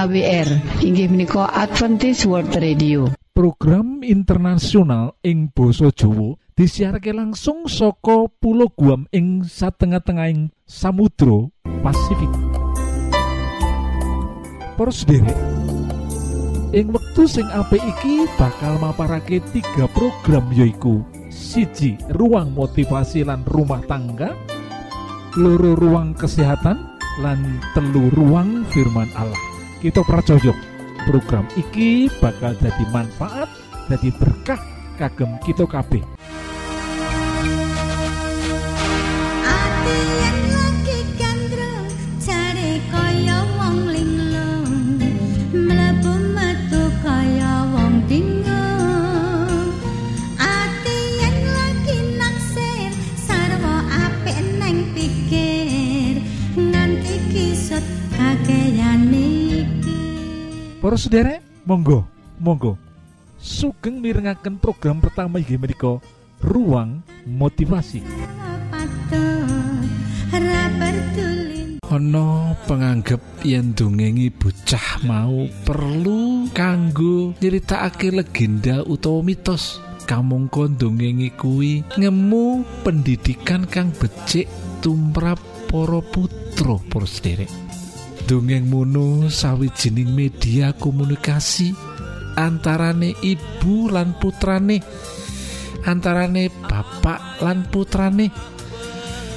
AWR inggih menika Adventist World Radio. Program internasional ing Boso Jowo disiharke langsung soko pulau Guam ing satengah-tengahing Samudro Pasifik. Derek ing wektu sing apik iki bakal maparake tiga program yoiku siji ruang motivasi lan rumah tangga loro ruang kesehatan lan telu ruang firman Allah kita pracojok program iki bakal jadi manfaat jadi berkah kagem kita kabeh Para sederek, monggo, monggo. Sugeng mirengaken program pertama inggih menika Ruang Motivasi. Ana penganggep yen dongengi bocah mau perlu kanggo nyeritakake legenda utawa mitos. Kamangka dongengi kuwi ngemu pendidikan kang becik tumrap para putra para sederek. Dongeng mono sawijining media komunikasi antarane ibu lan putrane antarane bapak lan putrane.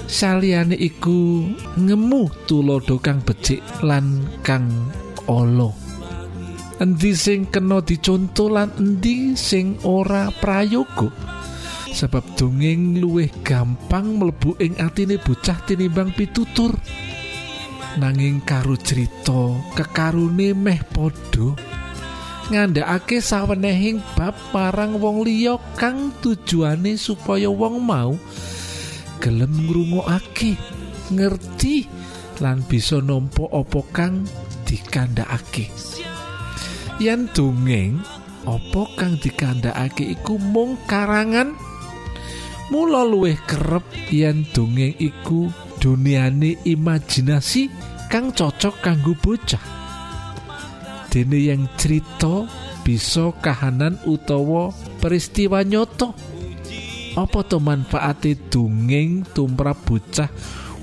Saliyane iku ngemu tulodo kang becik lan kang olo endi sing kena dicontoh lan endi sing ora prayoga? Sebab dongeng luwih gampang mlebu ing atine bocah tinimbang pitutur nanging karo cerita kekarune meh padha ngandhakake sawenehing bab marang wong liya kang tujuane supaya wong mau gelem ngrungokake ngerti lan bisa nampa apa kang dikandhakake. Yen dongeng apa kang dikandhakake iku mung karangan? Mula luwih kerep yen dongeng iku duniane imajinasi kang cocok kanggo bocah. Dene yang cerita bisa kahanan utawa peristiwa nyoto apa to manfaate dongeng tumrap bocah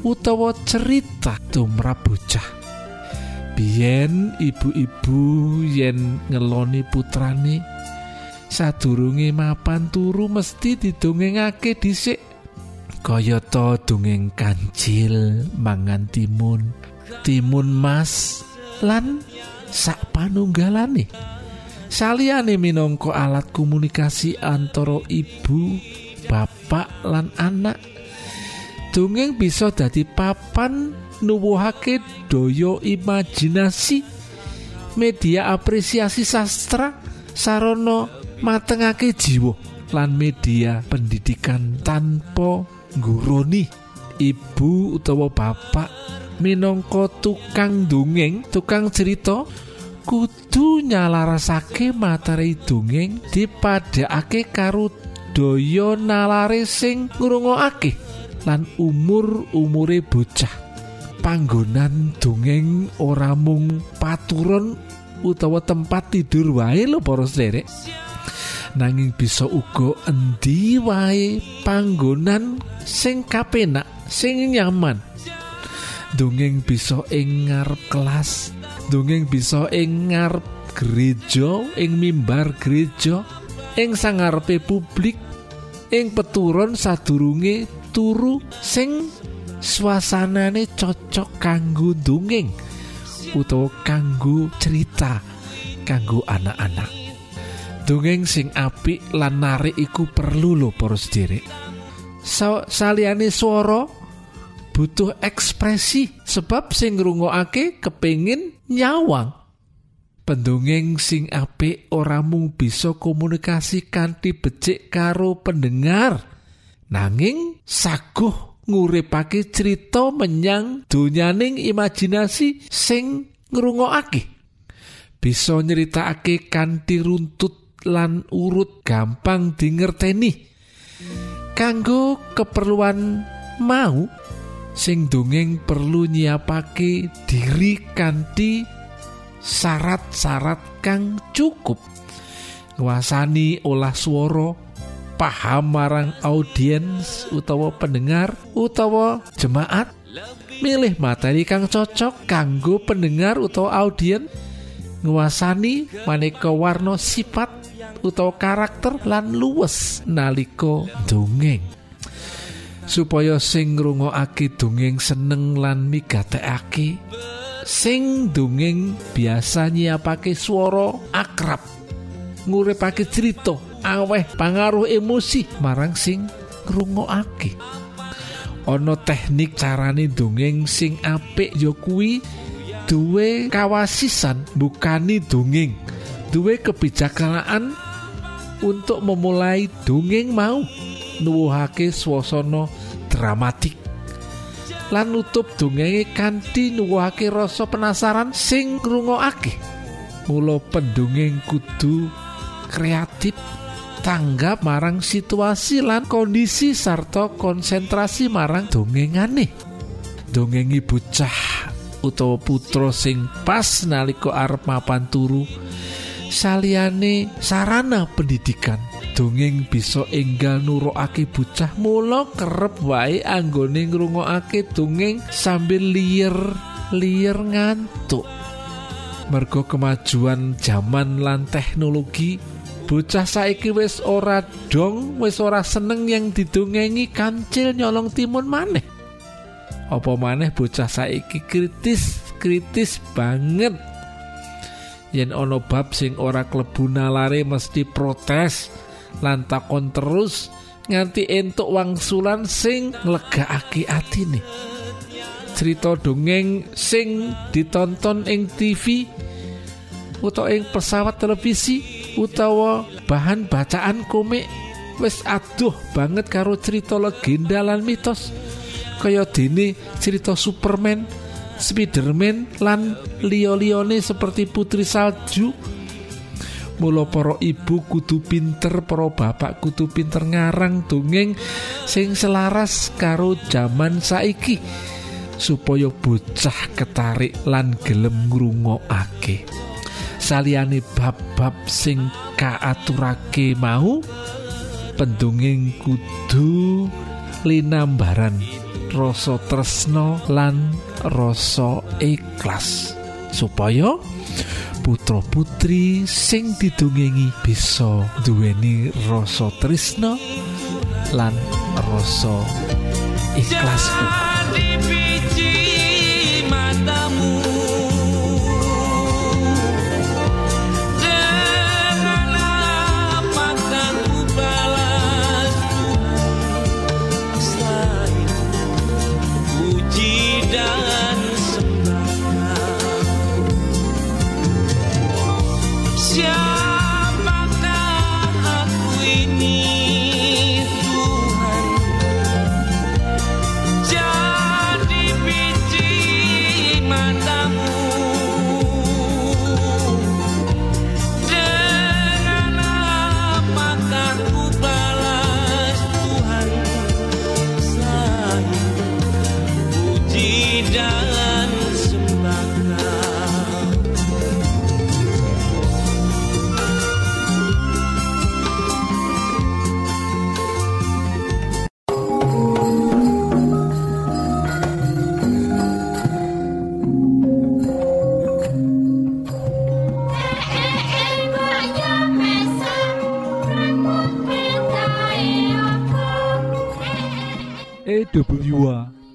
utawa cerita tumrap bocah? Biyen ibu-ibu yen ngeloni putrane sadurunge mapan turu mesti didongengake dhisik. Kayata dongeng kancil mangan timun timun mas lan sak panunggalane saliyane minangka alat komunikasi antara ibu bapak lan anak. Dongeng bisa dadi papan nuwuhake daya imajinasi media apresiasi sastra sarana matengake jiwa lan media pendidikan tanpa ngguroni ibu utawa bapak minangka tukang dongeng tukang cerita kudu nyalarasake materi dongeng dipadakake karo daya nalare sing ngrungokake lan umur-umure bocah. Panggonan dongeng ora mung paturon utawa tempat tidur wae lho para sederek. Nanging bisa uga endi wae panggonan sing kapenak sing nyaman dongeng bisa ing ngarep kelas dongeng bisa ing ngarep gereja ing mimbar gereja ing sangarepe publik ing peturon sadurunge turu sing suasanane cocok kanggo dongeng utawa kanggo cerita kanggo anak-anak. Dongeng sing apik lan narik iku perlu lho para sederek so, saliyane swara butuh ekspresi. Sebab sing ngrungokake kepengin nyawang. Pendongeng sing apik ora mung bisa komunikasi kanthi becik karo pendengar. Nanging saguh nguripake cerita menyang donyaning imajinasi sing ngrungokake. Bisa nyeritakake kanthi runtut lan urut gampang dingerteni. Kanggo keperluan mau sing dongeng perlu nyiapake diri kanthi syarat-syarat kang cukup. Nguasani olah swara paham marang audiens utawa pendengar utawa jemaat. Milih materi kang cocok kanggo pendengar utawa audien. Nguasani maneka warna sifat utawa karakter lan luwes nalika dongeng supaya sing ngrungokake dongeng seneng lan migatekake sing dongeng biasa nyiapake swara akrab nguripake cerita aweh pangaruh emosi marang sing ngrungokake. Ana teknik carane dongeng sing apik ya kuwi duwe kawasisan bukani dongeng duwe kebijaksanaan untuk memulai dongeng mau nuwuhake swasana dramatik lan nutup dongenge kanthi nuwuhake rasa penasaran sing ngrungokake. Mula pendongeng kudu kreatif tanggap marang situasi lan kondisi sarta konsentrasi marang dongengane. Dongengi bocah utawa putra sing pas nalika arep mapan turu saliyane sarana pendidikan dongeng bisa enggal nurokake bocah. Mula kerep wae anggone ngrungokake dongeng sambil liyer liyer ngantuk. Mergo kemajuan zaman lan teknologi bocah saiki wis ora dong wis ora seneng yang didongengi kancil nyolong timun maneh. Apa maneh bocah saiki kritis kritis banget. Yen ana bab sing ora klebu nalare mesti protes lan takon terus nganti entuk wangsulan sing nglegakake atine cerita dongeng sing ditonton ing TV utawa ing pesawat televisi utawa bahan bacaan komik wis aduh banget karo cerita legenda lan mitos kaya dene cerita Superman, Spiderman lan liya-liyane seperti Putri Salju. Mula para ibu kudu pinter, para bapak kudu pinter ngarang dongeng sing selaras karo zaman saiki supaya bocah ketarik lan gelem ngrungokake. Saliyane bab-bab sing kaaturake mau pendongeng kudu linambaran rasa tresno lan rasa ikhlas supaya putra putri sing didongengi bisa duweni rasa tresno lan rasa ikhlas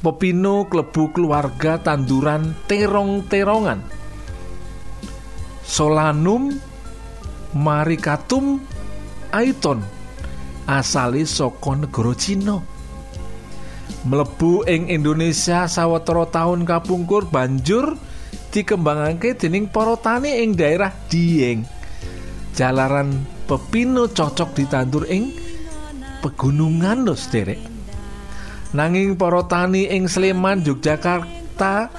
Pepino klebu keluarga tanduran terong-terongan. Solanum maricatum aiton asali saka negara Cina. Mlebu ing Indonesia sawetara taun kapungkur banjur dikembangake dening para tani ing daerah Dieng. Jalaran pepino cocok ditandur ing pegunungan lho sederek nanging para tani ing Sleman Yogyakarta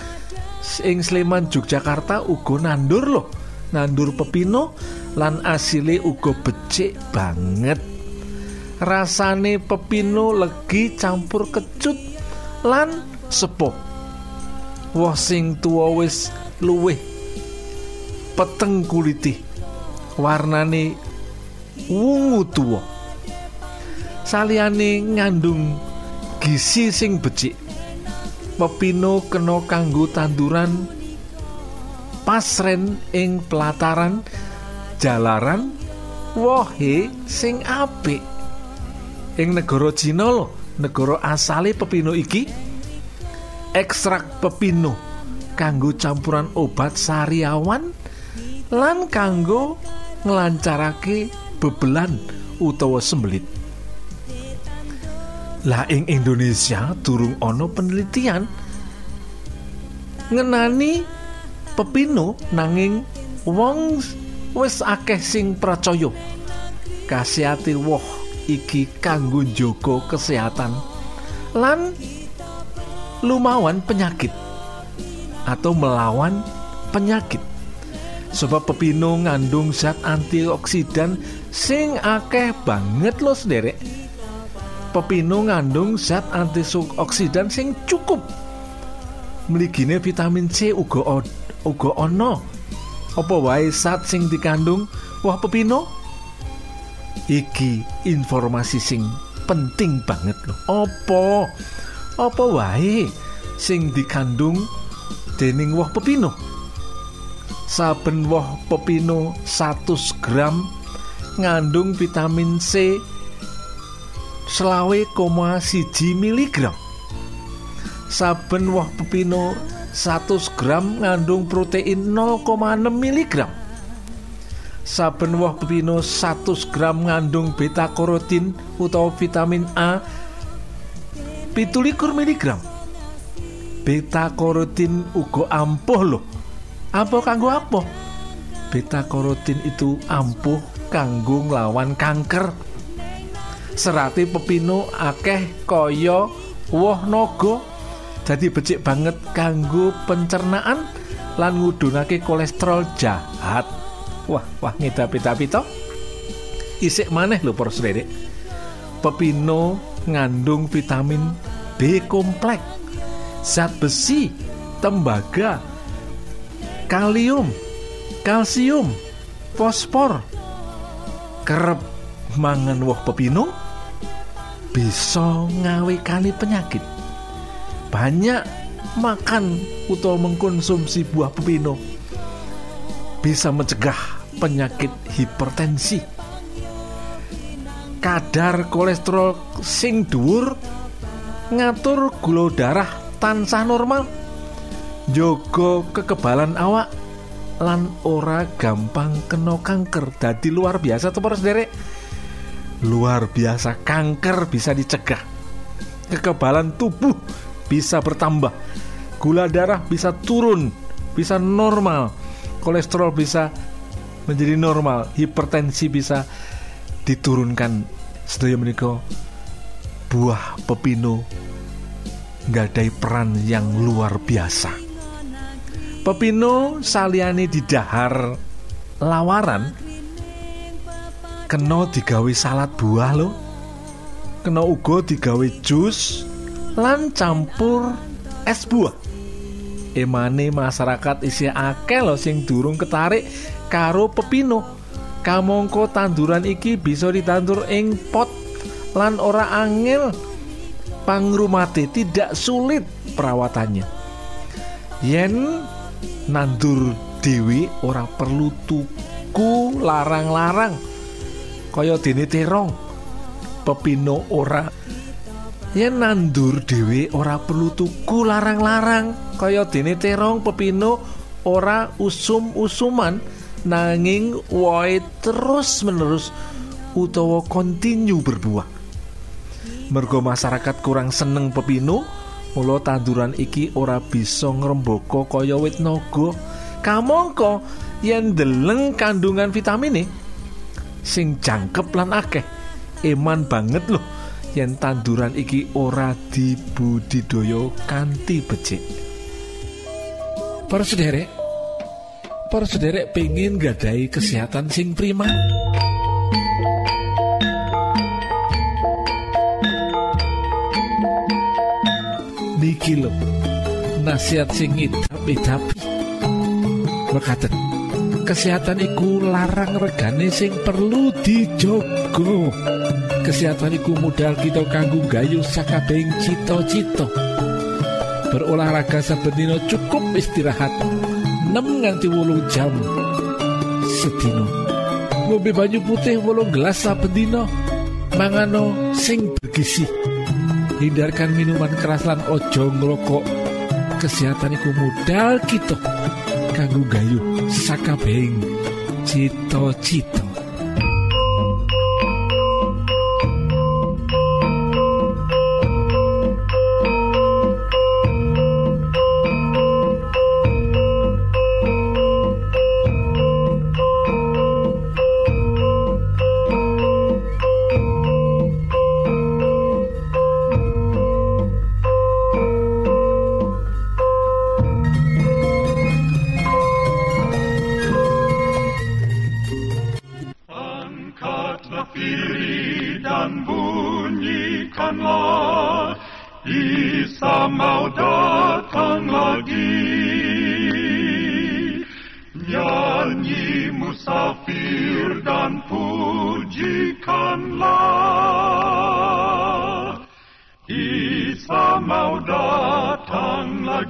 ing Sleman Yogyakarta uga nandur loh nandur pepino lan asile uga becik banget. Rasane pepino legi campur kecut lan sepuh. Woh sing tuwa wis luwih peteng kuliti warnane wungu tuwa. Saliyane ngandung gizi sing becik. Pepino kena kanggo tanduran pasren ing pelataran jalaran. Wohe sing apik. Ing negara Cina lho negara asale pepino iki ekstrak pepino kanggo campuran obat sariawan lan kanggo nglancarake bebelan utawa sembelit lah ing Indonesia durung ana penelitian ngenani pepino nanging wong wis akeh sing percaya. Kasihati woh iki kanggo njogo kesehatan lan lumawan penyakit atau melawan penyakit. Sebab pepino ngandung zat antioksidan sing akeh banget loh sederek pepino ngandung zat antioksidan sing cukup. Mligine vitamin C uga uga ana. Apa wae zat sing dikandung? Wah pepino? Iki informasi sing penting banget loh apa? Apa wae sing dikandung dening woh pepino? Saben woh pepino 100 gram ngandung vitamin C selawe koma siji miligram. Saben woh pepino 100 gram ngandung protein 0,6 miligram. Saben woh pepino 100 gram ngandung beta karotin utawa vitamin A 17 miligram. Beta karotin uga ampuh loh apa kanggo apa? Beta karotin itu ampuh kanggo nglawan kanker serati pepino akeh kaya woh naga. Jadi becik banget kanggo pencernaan lan ngudunake kolesterol jahat. Wah wah ngedapi-dapi to isik maneh lho para pepino ngandung vitamin B kompleks zat besi tembaga kalium kalsium fosfor. Kerep mangan woh pepino bisa ngawekani penyakit. Banyak makan utawa mengkonsumsi buah pepino bisa mencegah penyakit hipertensi. Kadar kolesterol sing dhuwur ngatur gula darah tansah normal jogo kekebalan awak lan ora gampang kena kanker. Dadi luar biasa tuh para sederek luar biasa kanker bisa dicegah. Kekebalan tubuh bisa bertambah. Gula darah bisa turun bisa normal. Kolesterol bisa menjadi normal. Hipertensi bisa diturunkan. Sedaya menika buah pepino nggak peran yang luar biasa. Pepino saliyane didahar lawaran kena digawe salad buah lo kena uga digawe jus lan campur es buah. Emane masyarakat isi akeh lo sing durung ketarik karo pepino. Kamangka tanduran iki bisa ditandur ing pot lan ora angel. Pangrumate tidak sulit perawatannya. Yen nandur dewi ora perlu tuku larang-larang kaya dene terong. Pepino ora. Yen nandur dewe ora perlu tuku larang-larang. Kaya dene terong pepino ora usum-usuman. Nanging woe terus menerus utawa kontinu berbuah. Mergo masyarakat kurang seneng pepino mula tanduran iki ora bisa ngrembaka kaya wit naga. Kamangka yen deleng kandungan vitamin sing jangkep lan akeh. Eman banget loh yen tanduran iki ora dibudidaya kanthi becik. Para sederek para sederek gadai kesehatan sing prima. Niki lho nasihat sing tapi berkata kesehatan iku larang regane sing perlu dijogo. Kesehatan iku modal kita kanggo gayu sakabehing cita-cita. Berolahraga saben cukup istirahat 6 nganti wolung jam sedino ngombe banyu putih wolung gelas saben dina mangano sing bergizi. Hindarkan minuman keras lan ojo ngerokok kesehatan iku modal kita kanggo gayu sakabehing. Cita-cita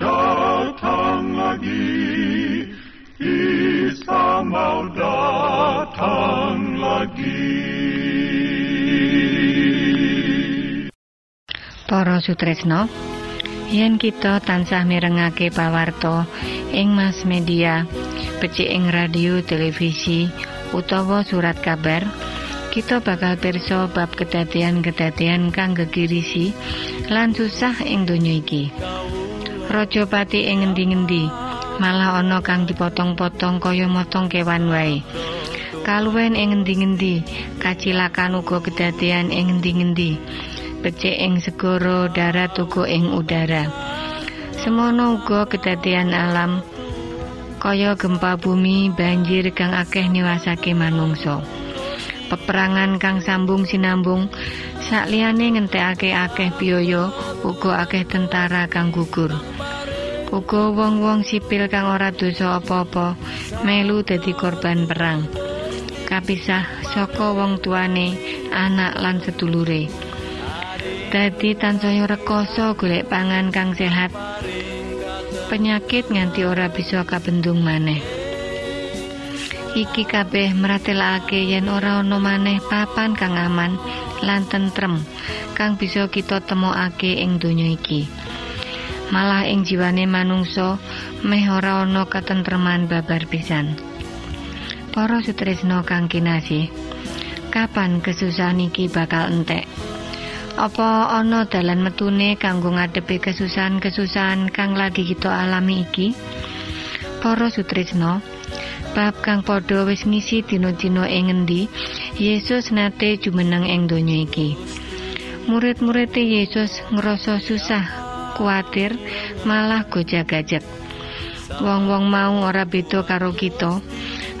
datang lagi Isa mau datang lagi Para Sutresno yen kita tansah mirengake pawarto ing mass media becik ing radio televisi utawa surat kabar kita bakal perso bab kedadian-kedadian kang gegirisi lan susah ing donya Raja pati ing ngendi-ngendi? Malah ana kang dipotong-potong kaya motong kewan wae. Kaluwen ing ngendi-ngendi kacilakan uga kedadian ing ngendi-ngendi. Becik ing segara darat uga ing udara. Semono uga kedadian alam kaya gempa bumi banjir kang akeh niwasake manungsa peperangan kang sambung sinambung sakliyane ngentekake akeh biaya uga akeh tentara kang gugur. Uga wong-wong sipil kang ora dosa apa-apa melu dadi korban perang. Kapisah saka wong tuane anak lan sedulure. Dadi tansaya rekoso golek pangan kang sehat. Penyakit nganti ora bisa kabendung maneh iki kabeh meratelake yen ora ana maneh papan kang aman lan tentrem kang bisa kita temokake ing donya iki malah ing jiwane manungsa meh ora ana katentreman babar pisan. Para sutresna kang kinasih, kapan kesusahan iki bakal entek? Apa ana dalan metune kanggo ngadepi kesusahan-kesusahan kang lagi kita alami iki? Para sutresna, bab kang padha wis ngisi dina-dina ing ngendi? Yesus nate jumeneng ing donya iki. Murid-murid Yesus ngrasa susah kuatir malah gojag-gajag wong-wong mau ora beda karo kita.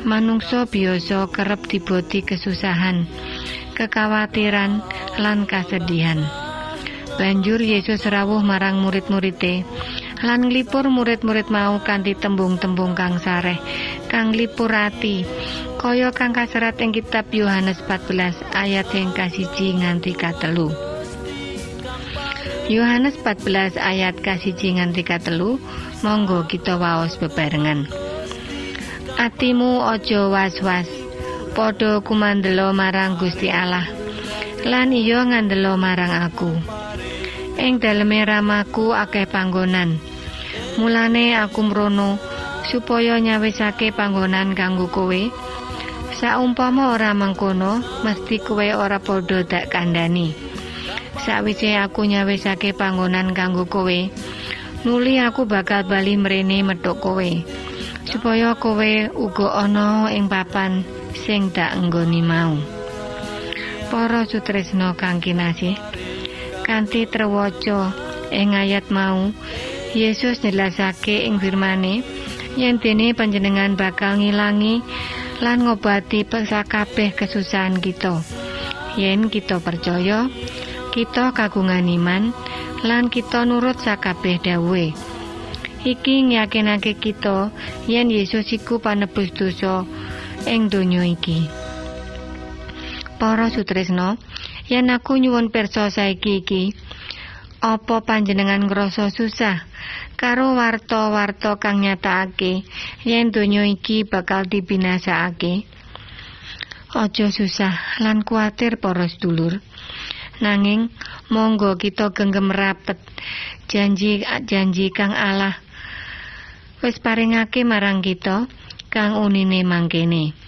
Manungsa biasa kerep diboti kesusahan kekhawatiran lan kasedihan. Banjur Yesus rawuh marang murid-muride lan nglipur murid-murid mau kanthi tembung-tembung kang sareh kang nglipur ati kaya kang kaserat ing kitab Yohanes 14 ayat yang kasiji nganti katelu. Yohanes 14 ayat kasiji nganti katelu monggo kita waos bebarengan. Atimu ojo was-was padha kumandelo marang Gusti Allah lan iya ngandelo marang aku. Ing daleme ramaku akeh panggonan Mulane aku mrono supaya nyawisake panggonan kanggo kowe. Saumpama ora mangkono, mesti kowe ora padha dak kandhani. Sawise aku nyawisake panggonan kanggo kowe, nuli aku bakal bali mrene metuk kowe. Supaya kowe uga ana ing papan sing dak enggoni mau. Para sutresna kang kinasih, kanthi trewaca ing ayat mau, Yesus njelasake ing firmane yen dene panjenengan bakal ngilangi lan ngobati sakabeh kesusahan kita. Yen kita percaya, kita kagungan iman lan kita nurut sakabeh dawuhe. Iki ngyakinake kita yen Yesus iku panebus dosa ing donya iki. Para sutresna, yen aku nyuwun pirsa saiki iki, apa panjenengan ngrasa susah? Karo warta-warta kang nyatakake yen donya iki bakal dibinasakake. Aja susah lan kuatir para sedulur. Nanging monggo kita genggam rapet janji janji kang Allah wis paringake marang kita kang unine mangkene.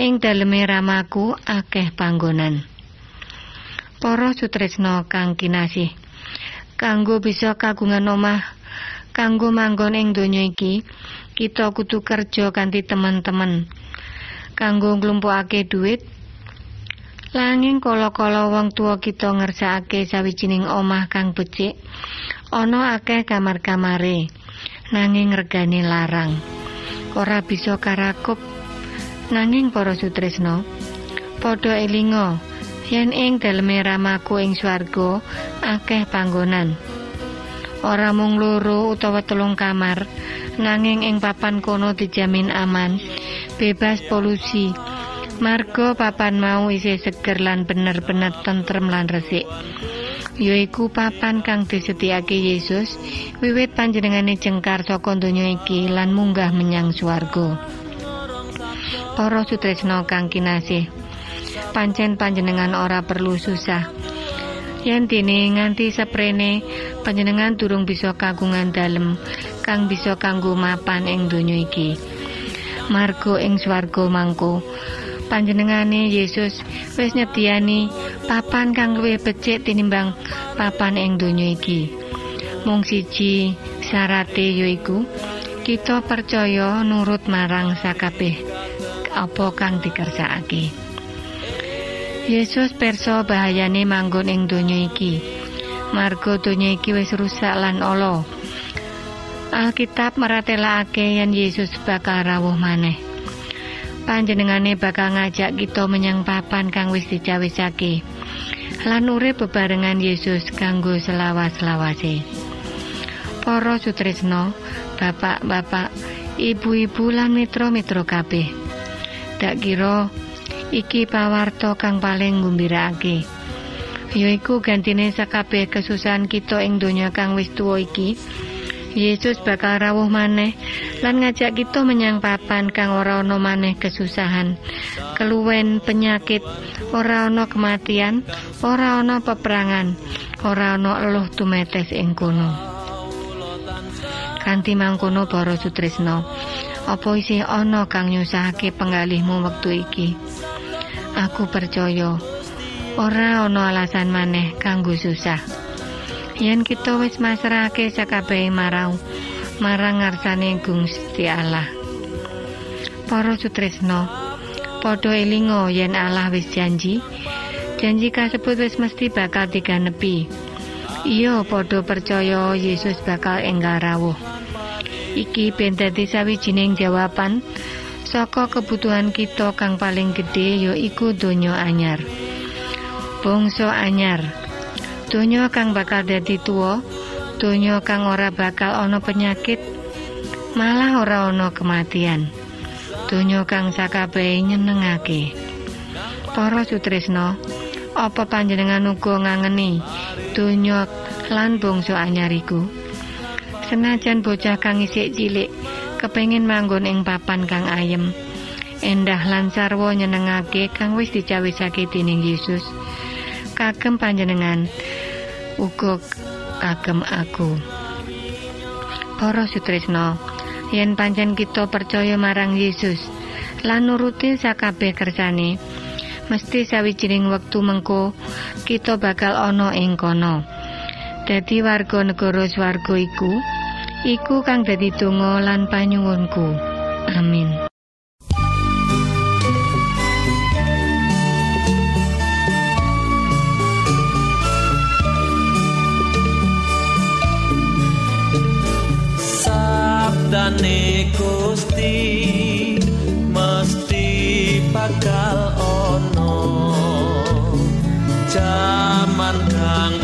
Ing daleme ramaku akeh panggonan. Para sutresna kang kinasih, kanggo bisa kagungan omah kanggo manggon ing donya iki kita kudu kerja kanthi teman-teman. Kanggo nglumpukake dhuwit langing kala-kala wong tua kita ngersakake sawijining omah kang becik ana akeh kamar-kamare nanging regane larang. Ora bisa karakup nanging para sutresna padha elinga yen ing daleme ramaku ing swarga akeh panggonan ora mung loro utawa telung kamar nanging ing papan kono dijamin aman. Bebas polusi. Marga papan mau isih seger lan bener-bener tentrem lan resik. Yaiku papan kang disetiake Yesus wiwit panjenengane jengkar saka donya iki lan munggah menyang swarga. Para sutresna kang kinasih pancen panjenengan ora perlu susah yen dene nganti seprene panjenengan durung bisa kagungan dalem kang bisa kanggo mapan ing donya iki. Margo ing swarga mangko. Panjenengane Yesus wis nyediani papan kang luwih becik tinimbang papan ing donya iki. Mung siji syarate yaiku kita percaya nurut marang sakabeh apa kang dikersakake Yesus perso bahayane manggon ing donya iki. Margo donya iki wis rusak lan ala. Alkitab maratelakake yen Yesus bakal rawuh maneh. Panjenengane bakal ngajak kita menyang papan kang wis dicawisake. Lan urip bebarengan Yesus kanggo selawas-lawase. Para sutresna, bapak-bapak, ibu-ibu lan mitra-mitra kabeh. Dak kira iki pawarto kang paling nggumbirake. Yaiku gantine sakabeh kesusahan kita ing donya kang wis tuwa iki. Yesus bakal rawuh maneh lan ngajak kita menyang papan kang ora ana maneh kesusahan. Keluwen penyakit ora ana kematian ora ana peperangan ora ana eluh tumetes ing kono. Kanthi mangkono para sutresna apa isih ana kang nyusahake penggalihmu wektu iki Aku percaya ora ana alasan maneh kanggo susah. Yen kita wis masrahake sakabehe marang marang ngarsane Gusti Allah. Para sutresna, padha elinga yen Allah wis janji, janji kasebut wis mesti bakal diganepi. Iya padha percaya Yesus bakal enggal rawuh. Iki ben dadi sawijining jawaban saka kebutuhan kita kang paling gedhe ya iku donya anyar. Bangsa anyar. Donya kang bakal dadi tuwa, donya kang ora bakal ana penyakit malah ora ana kematian donya kang sakabehe nyenengake para sutresna apa panjenengan uga ngangeni donya lan bangsa anyariku senajan bocah kang isik cilik kepengin manggon ing papan kang ayem. Endah lan sarwa nyenengake kang wis dicawisake dening Yesus. Kagem panjenengan uga kagem aku. Para sutresna yen pancen kita percaya marang Yesus lan nuruti sakabeh kersane mesti sawijining wektu mengko kita bakal ana ing kono. Dadi warga negara swarga iku iku kang dadi donga lan panyuwunku. Amin. Sabdane Gusti mesti bakal ono jaman kang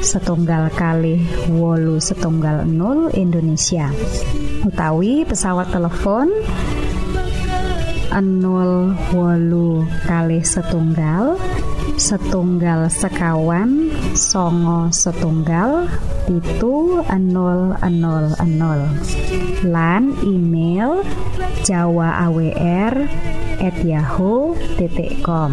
setunggal kali wolu setunggal 0 Indonesia. Utawi pesawat telepon 0 wolu kali setunggal setunggal sekawan songo setunggal itu 000 lan email jawa awr at yahoo.com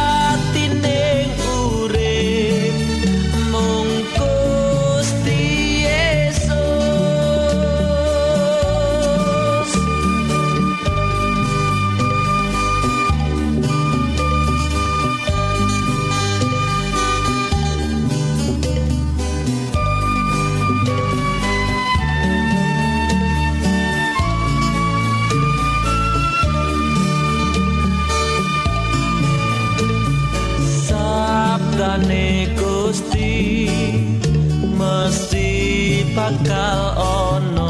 bakal ono